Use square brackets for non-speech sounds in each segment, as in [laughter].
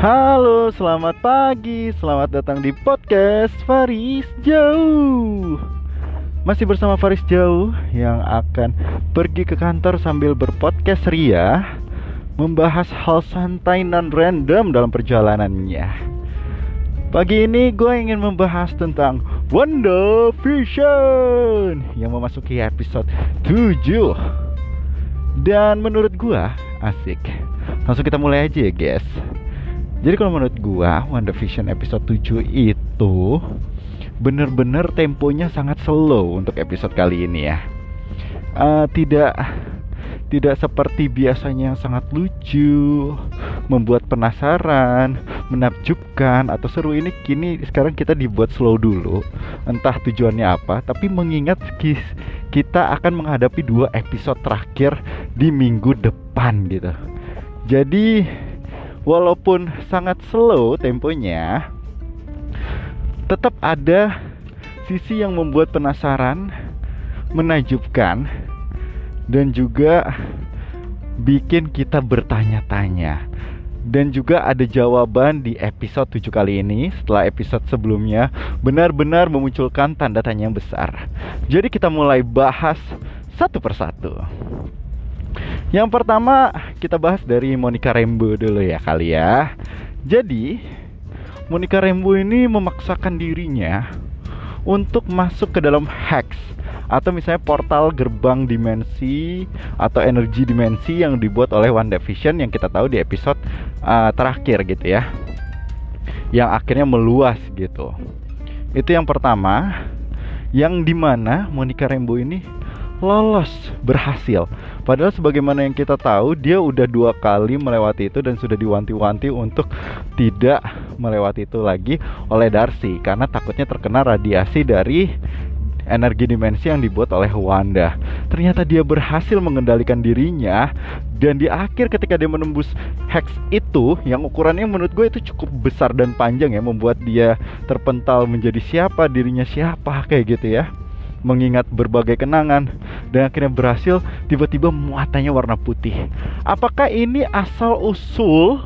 Halo, selamat pagi. Selamat datang di podcast Faris Jauh. Masih bersama Faris Jauh yang akan pergi ke kantor sambil berpodcast ria, membahas hal santai dan random dalam perjalanannya. Pagi ini gue ingin membahas tentang Wonder Vision yang memasuki episode 7. Dan menurut gue asik. Langsung kita mulai aja ya, guys. Jadi kalau menurut gua WandaVision episode 7 itu bener-bener temponya sangat slow untuk episode kali ini ya. Uh, tidak tidak seperti biasanya yang sangat lucu, membuat penasaran, menakjubkan atau seru ini kini sekarang kita dibuat slow dulu. Entah tujuannya apa, tapi mengingat kita akan menghadapi dua episode terakhir di minggu depan gitu. Jadi walaupun sangat slow temponya tetap ada sisi yang membuat penasaran menajubkan dan juga bikin kita bertanya-tanya dan juga ada jawaban di episode 7 kali ini setelah episode sebelumnya benar-benar memunculkan tanda tanya yang besar. Jadi kita mulai bahas satu persatu. Yang pertama kita bahas dari Monica Rambo dulu ya kali ya. Jadi Monica Rambo ini memaksakan dirinya untuk masuk ke dalam Hex atau misalnya portal gerbang dimensi atau energi dimensi yang dibuat oleh WandaVision yang kita tahu di episode uh, terakhir gitu ya. Yang akhirnya meluas gitu. Itu yang pertama yang di mana Monica Rambo ini lolos berhasil padahal sebagaimana yang kita tahu dia udah dua kali melewati itu dan sudah diwanti-wanti untuk tidak melewati itu lagi oleh Darcy karena takutnya terkena radiasi dari energi dimensi yang dibuat oleh Wanda. Ternyata dia berhasil mengendalikan dirinya dan di akhir ketika dia menembus hex itu yang ukurannya menurut gue itu cukup besar dan panjang ya membuat dia terpental menjadi siapa dirinya siapa kayak gitu ya mengingat berbagai kenangan dan akhirnya berhasil tiba-tiba muatannya warna putih. Apakah ini asal usul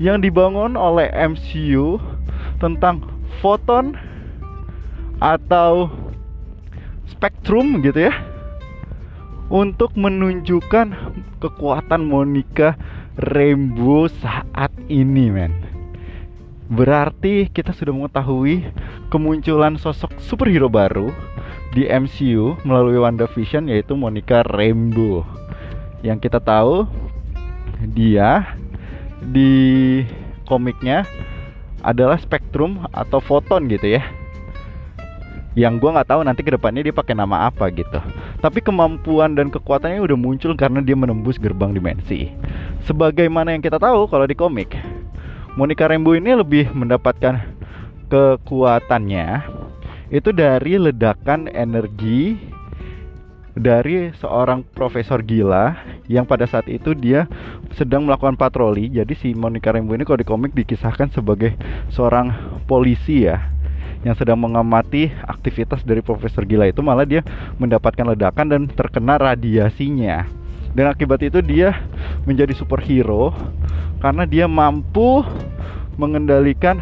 yang dibangun oleh MCU tentang foton atau spektrum gitu ya? Untuk menunjukkan kekuatan Monica Rainbow saat ini, men. Berarti kita sudah mengetahui kemunculan sosok superhero baru di MCU melalui WandaVision yaitu Monica Rambeau. Yang kita tahu dia di komiknya adalah spektrum atau foton gitu ya. Yang gue nggak tahu nanti ke depannya dia pakai nama apa gitu. Tapi kemampuan dan kekuatannya udah muncul karena dia menembus gerbang dimensi. Sebagaimana yang kita tahu kalau di komik, Monica Rambeau ini lebih mendapatkan kekuatannya itu dari ledakan energi dari seorang profesor gila yang pada saat itu dia sedang melakukan patroli. Jadi si Monica Rambeau ini kalau di komik dikisahkan sebagai seorang polisi ya yang sedang mengamati aktivitas dari profesor gila itu malah dia mendapatkan ledakan dan terkena radiasinya. Dan akibat itu dia menjadi superhero karena dia mampu mengendalikan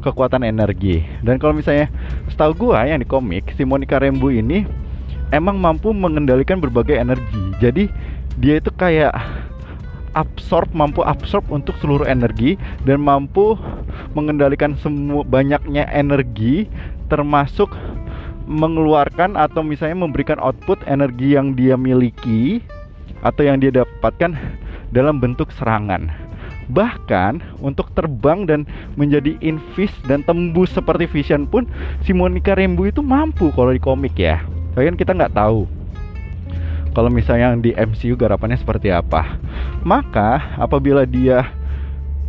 kekuatan energi. Dan kalau misalnya setahu gua yang di komik si Monica Rambeau ini emang mampu mengendalikan berbagai energi. Jadi dia itu kayak absorb mampu absorb untuk seluruh energi dan mampu mengendalikan semua banyaknya energi termasuk mengeluarkan atau misalnya memberikan output energi yang dia miliki atau yang dia dapatkan dalam bentuk serangan. Bahkan untuk terbang dan menjadi invis dan tembus seperti Vision pun si Monica Rambeau itu mampu kalau di komik ya. Tapi kan kita nggak tahu kalau misalnya yang di MCU garapannya seperti apa. Maka apabila dia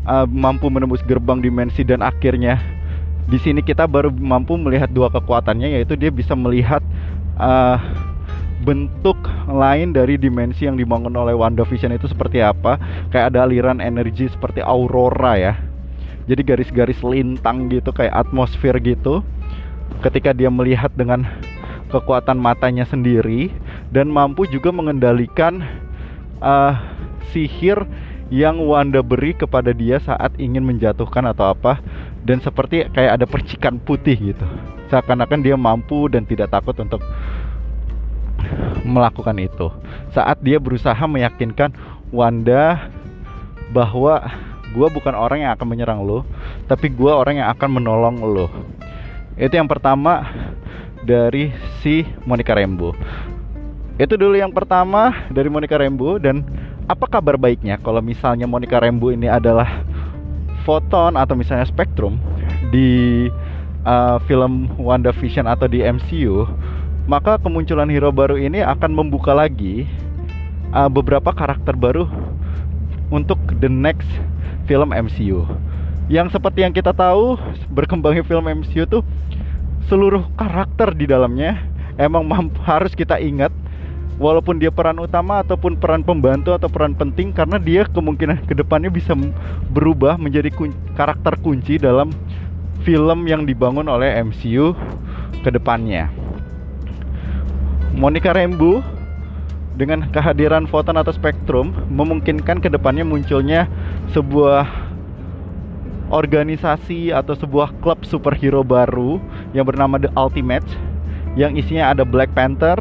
uh, mampu menembus gerbang dimensi dan akhirnya di sini kita baru mampu melihat dua kekuatannya yaitu dia bisa melihat uh, bentuk lain dari dimensi yang dibangun oleh WandaVision itu seperti apa? Kayak ada aliran energi seperti aurora ya. Jadi garis-garis lintang gitu kayak atmosfer gitu. Ketika dia melihat dengan kekuatan matanya sendiri dan mampu juga mengendalikan uh, sihir yang Wanda beri kepada dia saat ingin menjatuhkan atau apa. Dan seperti kayak ada percikan putih gitu. Seakan-akan dia mampu dan tidak takut untuk melakukan itu. Saat dia berusaha meyakinkan Wanda bahwa gue bukan orang yang akan menyerang lo tapi gue orang yang akan menolong lo itu yang pertama dari si Monica Rambeau. Itu dulu yang pertama dari Monica Rambeau dan apa kabar baiknya kalau misalnya Monica Rambeau ini adalah foton atau misalnya spektrum di uh, film WandaVision atau di MCU, maka kemunculan hero baru ini akan membuka lagi uh, beberapa karakter baru untuk the next film MCU. Yang seperti yang kita tahu, berkembangnya film MCU tuh seluruh karakter di dalamnya emang harus kita ingat walaupun dia peran utama ataupun peran pembantu atau peran penting karena dia kemungkinan ke depannya bisa berubah menjadi kun karakter kunci dalam film yang dibangun oleh MCU ke depannya. Monica Rambeau dengan kehadiran Photon atau Spectrum memungkinkan ke depannya munculnya sebuah organisasi atau sebuah klub superhero baru yang bernama The Ultimate yang isinya ada Black Panther,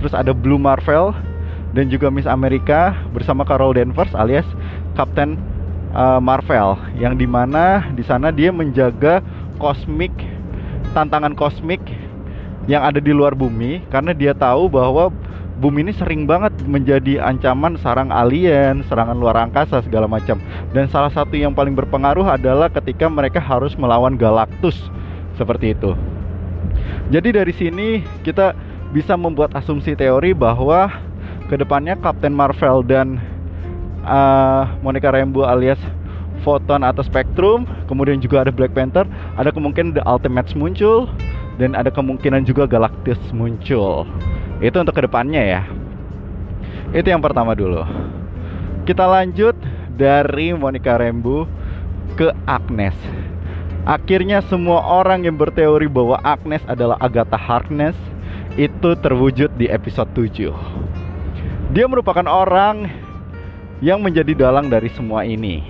terus ada Blue Marvel dan juga Miss America bersama Carol Danvers alias Captain uh, Marvel yang di mana di sana dia menjaga kosmik tantangan kosmik yang ada di luar bumi karena dia tahu bahwa bumi ini sering banget menjadi ancaman sarang alien, serangan luar angkasa segala macam. Dan salah satu yang paling berpengaruh adalah ketika mereka harus melawan Galactus seperti itu. Jadi dari sini kita bisa membuat asumsi teori bahwa ke depannya Captain Marvel dan uh, Monica Rambeau alias Photon atau Spectrum, kemudian juga ada Black Panther, ada kemungkinan The Ultimates muncul dan ada kemungkinan juga Galactus muncul. Itu untuk ke depannya ya. Itu yang pertama dulu. Kita lanjut dari Monica Rambeau ke Agnes. Akhirnya semua orang yang berteori bahwa Agnes adalah Agatha Harkness itu terwujud di episode 7. Dia merupakan orang yang menjadi dalang dari semua ini.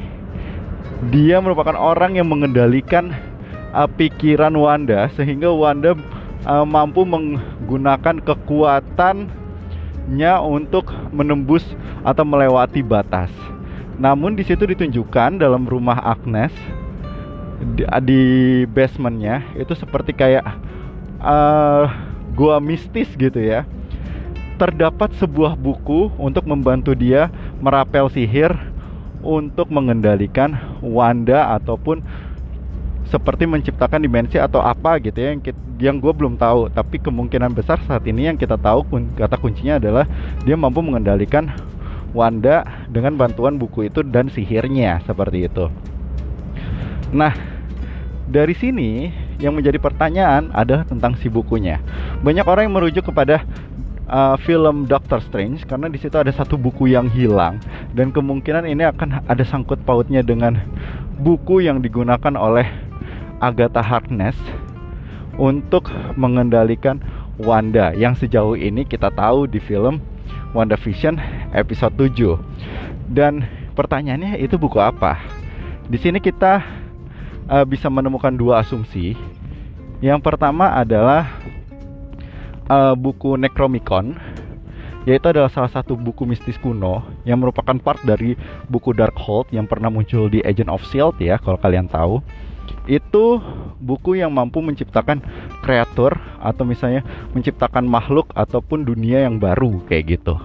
Dia merupakan orang yang mengendalikan uh, pikiran Wanda sehingga Wanda uh, mampu menggunakan kekuatannya untuk menembus atau melewati batas. Namun di situ ditunjukkan dalam rumah Agnes di, di basementnya itu seperti kayak uh, gua mistis gitu ya terdapat sebuah buku untuk membantu dia merapel sihir untuk mengendalikan Wanda ataupun seperti menciptakan dimensi atau apa gitu ya yang yang gue belum tahu tapi kemungkinan besar saat ini yang kita tahu kata kuncinya adalah dia mampu mengendalikan Wanda dengan bantuan buku itu dan sihirnya seperti itu. Nah, dari sini yang menjadi pertanyaan adalah tentang si bukunya. Banyak orang yang merujuk kepada uh, film Doctor Strange karena di situ ada satu buku yang hilang dan kemungkinan ini akan ada sangkut pautnya dengan buku yang digunakan oleh Agatha Harkness untuk mengendalikan Wanda yang sejauh ini kita tahu di film WandaVision episode 7. Dan pertanyaannya itu buku apa? Di sini kita uh, bisa menemukan dua asumsi. Yang pertama adalah uh, buku Necromicon, yaitu adalah salah satu buku mistis kuno yang merupakan part dari buku Darkhold yang pernah muncul di Agent of Shield ya, kalau kalian tahu. Itu buku yang mampu menciptakan kreator atau misalnya menciptakan makhluk ataupun dunia yang baru kayak gitu.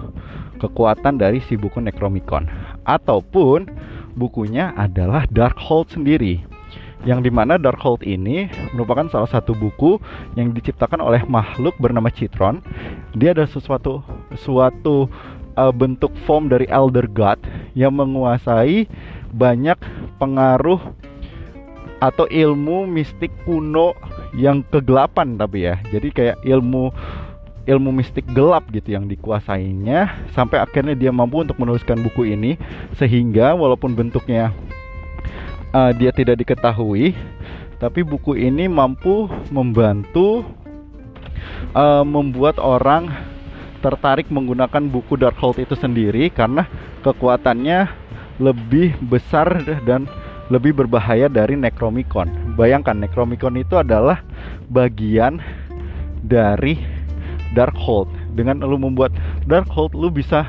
Kekuatan dari si buku Necromicon ataupun bukunya adalah Darkhold sendiri yang di mana Darkhold ini merupakan salah satu buku yang diciptakan oleh makhluk bernama Citron. Dia adalah sesuatu suatu uh, bentuk form dari Elder God yang menguasai banyak pengaruh atau ilmu mistik kuno yang kegelapan tapi ya. Jadi kayak ilmu ilmu mistik gelap gitu yang dikuasainya sampai akhirnya dia mampu untuk menuliskan buku ini sehingga walaupun bentuknya uh, dia tidak diketahui, tapi buku ini mampu membantu uh, membuat orang tertarik menggunakan buku Darkhold itu sendiri karena kekuatannya lebih besar dan lebih berbahaya dari Necromicon. Bayangkan Necromicon itu adalah bagian dari Darkhold. Dengan lu membuat Darkhold, lu bisa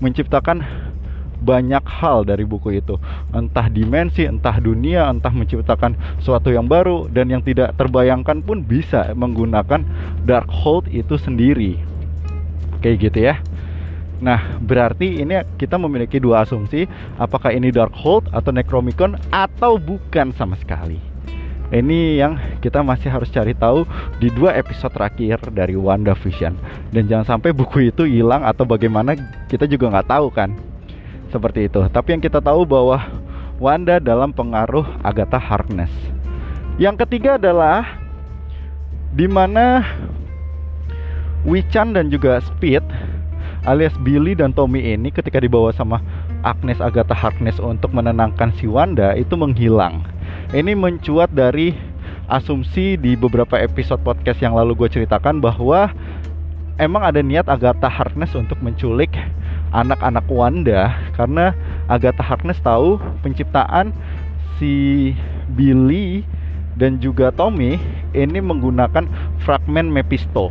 menciptakan banyak hal dari buku itu entah dimensi, entah dunia, entah menciptakan sesuatu yang baru dan yang tidak terbayangkan pun bisa menggunakan Darkhold itu sendiri kayak gitu ya Nah, berarti ini kita memiliki dua asumsi, apakah ini Darkhold atau Necromicon atau bukan sama sekali. Ini yang kita masih harus cari tahu di dua episode terakhir dari WandaVision. Dan jangan sampai buku itu hilang atau bagaimana kita juga nggak tahu kan. Seperti itu. Tapi yang kita tahu bahwa Wanda dalam pengaruh Agatha Harkness. Yang ketiga adalah di mana Wiccan dan juga Speed alias Billy dan Tommy ini ketika dibawa sama Agnes Agatha Harkness untuk menenangkan si Wanda itu menghilang. Ini mencuat dari asumsi di beberapa episode podcast yang lalu gue ceritakan bahwa emang ada niat Agatha Harkness untuk menculik anak-anak Wanda karena Agatha Harkness tahu penciptaan si Billy dan juga Tommy ini menggunakan fragmen Mephisto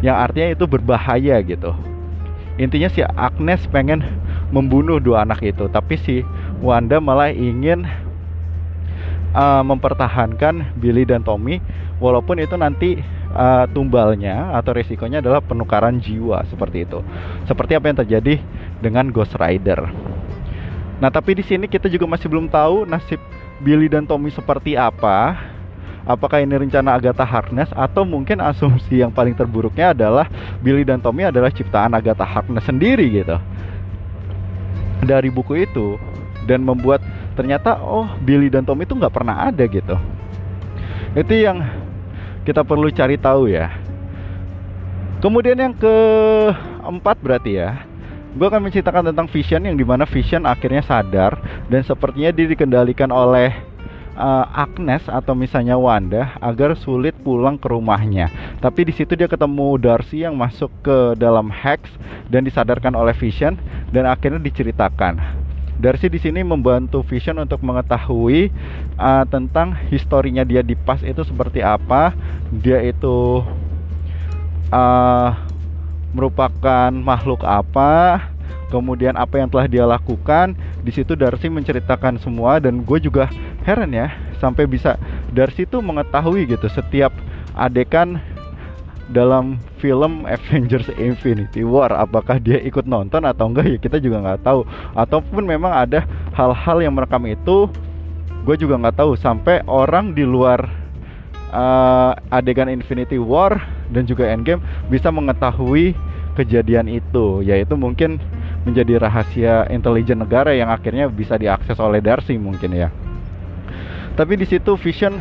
yang artinya itu berbahaya gitu intinya si Agnes pengen membunuh dua anak itu tapi si Wanda malah ingin uh, mempertahankan Billy dan Tommy walaupun itu nanti uh, tumbalnya atau resikonya adalah penukaran jiwa seperti itu. Seperti apa yang terjadi dengan Ghost Rider. Nah tapi di sini kita juga masih belum tahu nasib Billy dan Tommy seperti apa apakah ini rencana Agatha Harkness atau mungkin asumsi yang paling terburuknya adalah Billy dan Tommy adalah ciptaan Agatha Harkness sendiri gitu? Dari buku itu dan membuat ternyata oh Billy dan Tommy itu nggak pernah ada gitu. Itu yang kita perlu cari tahu ya. Kemudian yang keempat berarti ya gue akan menceritakan tentang Vision yang di mana Vision akhirnya sadar dan sepertinya dia dikendalikan oleh uh, Agnes atau misalnya Wanda agar sulit pulang ke rumahnya. Tapi di situ dia ketemu Darcy yang masuk ke dalam Hex dan disadarkan oleh Vision dan akhirnya diceritakan. Darcy di sini membantu Vision untuk mengetahui uh, tentang historinya dia di pas itu seperti apa. Dia itu uh, merupakan makhluk apa, kemudian apa yang telah dia lakukan. Di situ Darcy menceritakan semua dan gue juga heran ya sampai bisa Darcy tuh mengetahui gitu setiap adegan dalam film [laughs] Avengers Infinity War apakah dia ikut nonton atau enggak ya kita juga nggak tahu ataupun memang ada hal-hal yang merekam itu gue juga nggak tahu sampai orang di luar uh, adegan Infinity War dan juga Endgame bisa mengetahui kejadian itu yaitu mungkin menjadi rahasia intelijen negara yang akhirnya bisa diakses oleh Darcy mungkin ya tapi di situ Vision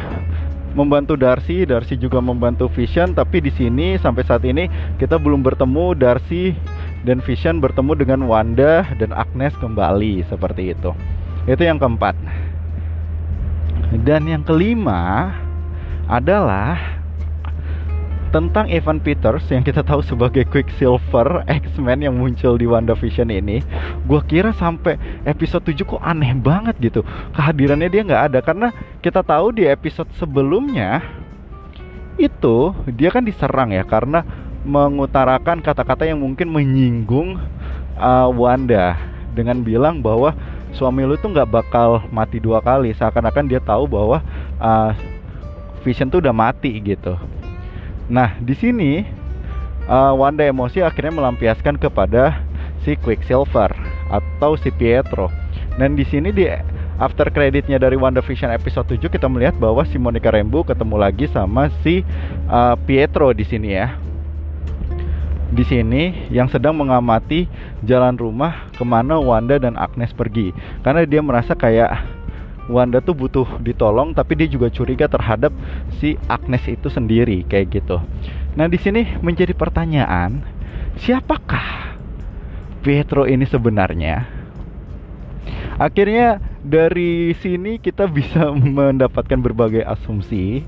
membantu Darcy, Darcy juga membantu Vision, tapi di sini sampai saat ini kita belum bertemu Darcy dan Vision bertemu dengan Wanda dan Agnes kembali seperti itu. Itu yang keempat. Dan yang kelima adalah tentang Evan Peters yang kita tahu sebagai Quicksilver [laughs] X-Men yang muncul di WandaVision ini gue kira sampai episode 7 kok aneh banget gitu. Kehadirannya dia nggak ada karena kita tahu di episode sebelumnya itu dia kan diserang ya karena mengutarakan kata-kata yang mungkin menyinggung uh, Wanda dengan bilang bahwa suami lu tuh nggak bakal mati dua kali seakan-akan dia tahu bahwa uh, Vision tuh udah mati gitu Nah, di sini uh, Wanda emosi akhirnya melampiaskan kepada si Quicksilver atau si Pietro. Dan di sini di after creditnya dari WandaVision episode 7 kita melihat bahwa si Monica Rambeau ketemu lagi sama si uh, Pietro di sini ya. Di sini yang sedang mengamati jalan rumah ke mana Wanda dan Agnes pergi karena dia merasa kayak Wanda tuh butuh ditolong tapi dia juga curiga terhadap si Agnes itu sendiri kayak gitu. Nah, di sini menjadi pertanyaan, siapakah Pietro ini sebenarnya? Akhirnya dari sini kita bisa [laughs] mendapatkan berbagai asumsi.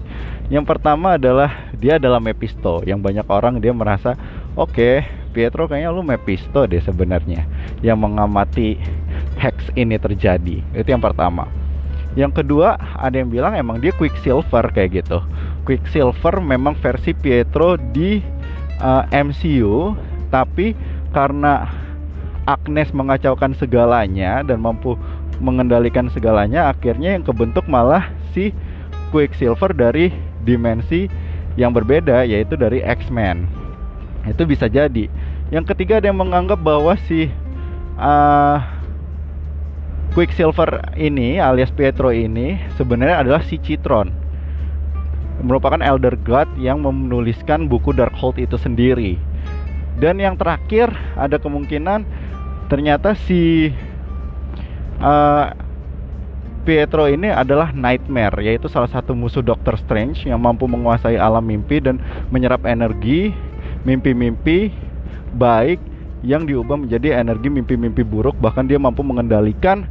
Yang pertama adalah dia adalah Mephisto yang banyak orang dia merasa oke okay, Pietro kayaknya lu Mephisto deh sebenarnya yang mengamati hex ini terjadi. Itu yang pertama. Yang kedua, ada yang bilang emang dia Quicksilver kayak gitu. Quicksilver memang versi Pietro di uh, eh, MCU, tapi karena Agnes mengacaukan segalanya dan mampu mengendalikan segalanya, akhirnya yang kebentuk malah si Quicksilver dari dimensi yang berbeda yaitu dari X-Men. Itu bisa jadi. Yang ketiga ada yang menganggap bahwa si uh, Quicksilver ini alias Pietro ini sebenarnya adalah si Citron merupakan Elder God yang menuliskan buku Darkhold itu sendiri. Dan yang terakhir ada kemungkinan ternyata si uh, Pietro ini adalah Nightmare, yaitu salah satu musuh Doctor Strange yang mampu menguasai alam mimpi dan menyerap energi mimpi-mimpi baik yang diubah menjadi energi mimpi-mimpi buruk bahkan dia mampu mengendalikan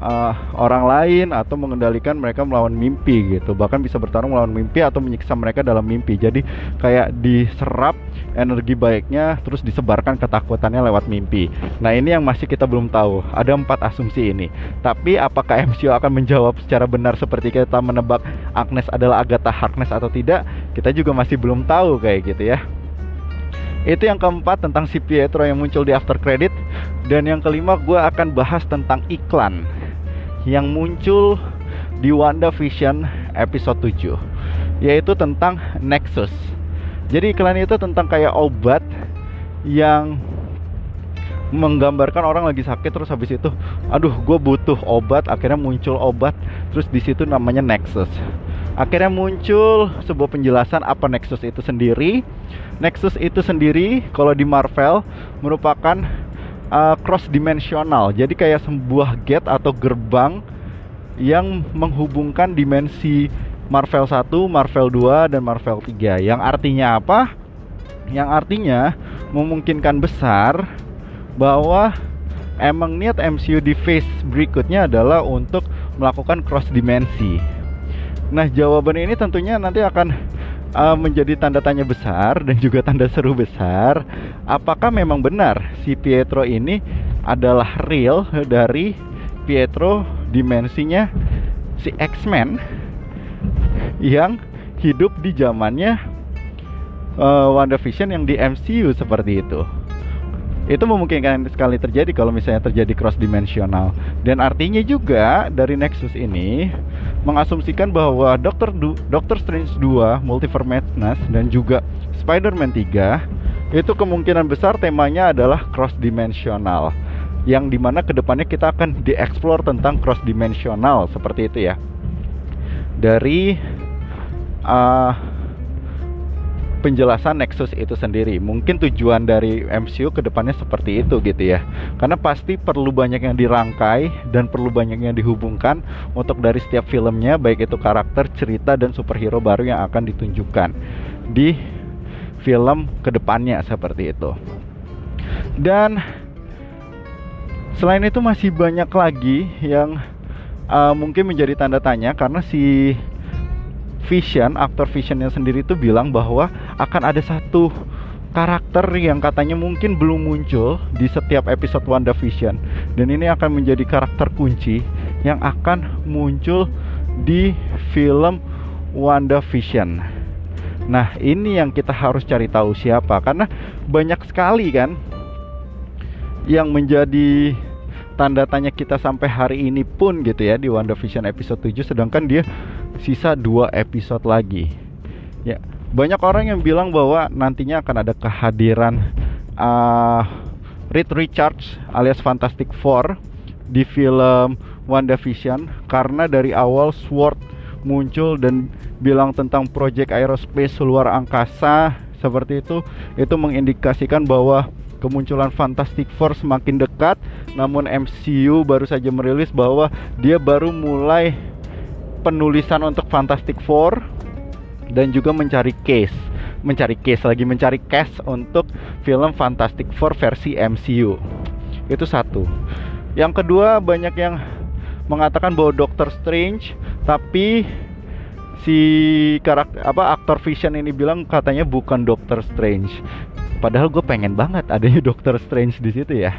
uh, orang lain atau mengendalikan mereka melawan mimpi gitu. Bahkan bisa bertarung melawan mimpi atau menyiksa mereka dalam mimpi. Jadi kayak diserap energi baiknya terus disebarkan ketakutannya lewat mimpi. Nah ini yang masih kita belum tahu. Ada empat asumsi ini. Tapi apakah [laughs] MCU akan menjawab secara benar seperti kita menebak Agnes adalah Agatha Harkness atau tidak? Kita juga masih belum tahu kayak gitu ya itu yang keempat tentang si Pietro yang muncul di after credit. Dan yang kelima gue akan bahas tentang iklan yang muncul di WandaVision episode 7 yaitu tentang Nexus. Jadi iklan itu tentang kayak obat yang menggambarkan orang lagi sakit terus habis itu aduh gue butuh obat. Akhirnya muncul obat terus di situ namanya Nexus akhirnya muncul sebuah penjelasan apa Nexus itu sendiri Nexus itu sendiri kalau di Marvel merupakan uh, cross dimensional. Jadi kayak sebuah gate atau gerbang yang menghubungkan dimensi Marvel 1, Marvel 2 dan Marvel 3. Yang artinya apa? Yang artinya memungkinkan besar bahwa emang niat MCU di phase berikutnya adalah untuk melakukan cross dimensi. Nah, jawaban ini tentunya nanti akan uh, menjadi tanda tanya besar dan juga tanda seru besar. Apakah memang benar si Pietro ini adalah real dari Pietro dimensinya si X-Men yang hidup di zamannya uh, WandaVision yang di MCU seperti itu itu memungkinkan sekali terjadi kalau misalnya terjadi cross dimensional dan artinya juga dari Nexus ini mengasumsikan bahwa Doctor du Doctor Strange 2 Multiverse Madness dan juga Spider-Man 3 itu kemungkinan besar temanya adalah cross dimensional yang di mana ke depannya kita akan dieksplor tentang cross dimensional seperti itu ya. Dari uh, penjelasan Nexus itu sendiri. Mungkin tujuan dari MCU ke depannya seperti itu gitu ya. Karena pasti perlu banyak yang dirangkai dan perlu banyak yang dihubungkan untuk dari setiap filmnya, baik itu karakter, cerita dan superhero baru yang akan ditunjukkan di film ke depannya seperti itu. Dan selain itu masih banyak lagi yang uh, mungkin menjadi tanda tanya karena si Vision, aktor Visionnya sendiri itu bilang bahwa akan ada satu karakter yang katanya mungkin belum muncul di setiap episode WandaVision dan ini akan menjadi karakter kunci yang akan muncul di film WandaVision. Nah, ini yang kita harus cari tahu siapa karena banyak sekali kan yang menjadi tanda tanya kita sampai hari ini pun gitu ya di WandaVision episode 7 sedangkan dia sisa dua episode lagi. Ya, banyak orang yang bilang bahwa nantinya akan ada kehadiran uh, Reed Richards alias Fantastic Four di film WandaVision karena dari awal Sword muncul dan bilang tentang proyek aerospace luar angkasa seperti itu itu mengindikasikan bahwa kemunculan Fantastic Four semakin dekat namun MCU baru saja merilis bahwa dia baru mulai penulisan untuk Fantastic Four dan juga mencari case. Mencari case lagi mencari cast untuk film Fantastic Four versi MCU itu satu. Yang kedua banyak yang mengatakan bahwa Doctor Strange tapi si karakter apa aktor Vision ini bilang katanya bukan Doctor Strange. Padahal gue pengen banget adanya [laughs] Doctor Strange di situ ya.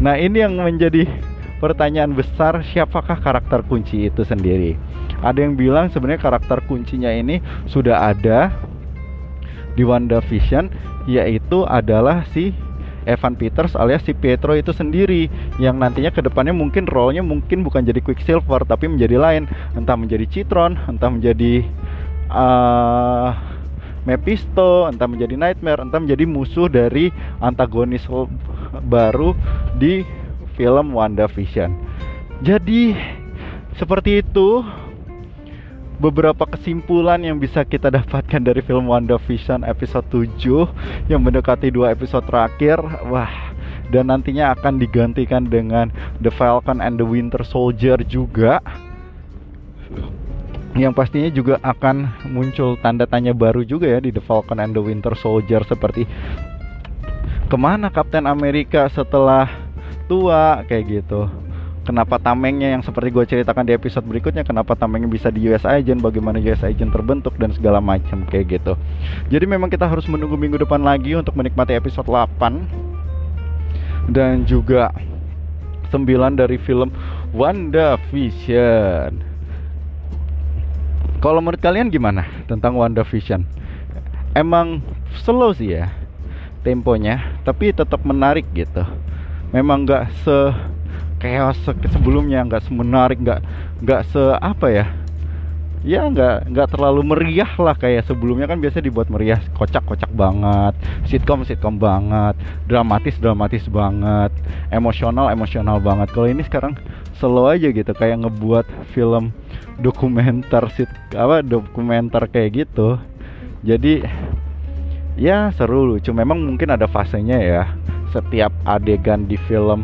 Nah ini yang menjadi pertanyaan besar siapakah karakter kunci itu sendiri? Ada yang bilang sebenarnya karakter kuncinya ini sudah ada di WandaVision yaitu adalah si Evan Peters alias si Pietro itu sendiri yang nantinya ke depannya mungkin role-nya mungkin bukan jadi Quicksilver tapi menjadi lain. Entah menjadi Citron entah menjadi uh, Mephisto entah menjadi Nightmare entah menjadi musuh dari antagonis baru di film WandaVision jadi seperti itu beberapa kesimpulan yang bisa kita dapatkan dari film WandaVision episode 7 yang mendekati dua episode terakhir. Wah, dan nantinya akan digantikan dengan The Falcon and the Winter Soldier juga. Yang pastinya juga akan muncul tanda tanya baru juga ya di The Falcon and the Winter Soldier seperti ke mana Captain America setelah tua kayak gitu. Kenapa tamengnya yang seperti gue ceritakan di episode berikutnya kenapa tamengnya bisa di US Agent bagaimana US Agent terbentuk dan segala macam kayak gitu. Jadi memang kita harus menunggu minggu depan lagi untuk menikmati episode 8 dan juga 9 dari film WandaVision. Kalau menurut kalian gimana tentang WandaVision? Emang slow sih ya temponya tapi tetap menarik gitu memang gak se chaos sebelumnya nggak semenarik nggak nggak se apa ya ya nggak nggak terlalu meriah lah kayak sebelumnya. Kan biasa dibuat meriah kocak kocak banget sitcom sitcom banget dramatis dramatis banget emosional emosional banget. Kalau ini sekarang slow aja gitu kayak ngebuat film dokumenter sit apa dokumenter kayak gitu. Jadi ya seru lucu. Memang mungkin ada fasenya ya. Setiap adegan di film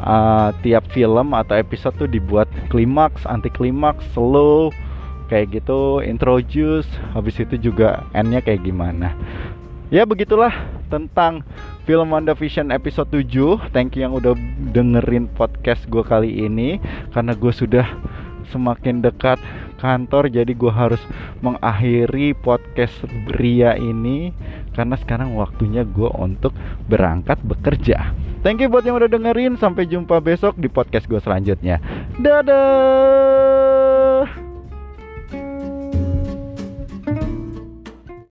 uh, tiap film atau episode tuh dibuat klimaks, anti klimaks, slow kayak gitu, introduce, habis itu juga endnya kayak gimana. Ya begitulah tentang film WandaVision episode 7 Thank you yang udah dengerin podcast gue kali ini Karena gue sudah semakin dekat kantor Jadi gue harus mengakhiri podcast Ria ini Karena sekarang waktunya gue untuk berangkat bekerja Thank you buat yang udah dengerin. Sampai jumpa besok di podcast gue selanjutnya. Dadah.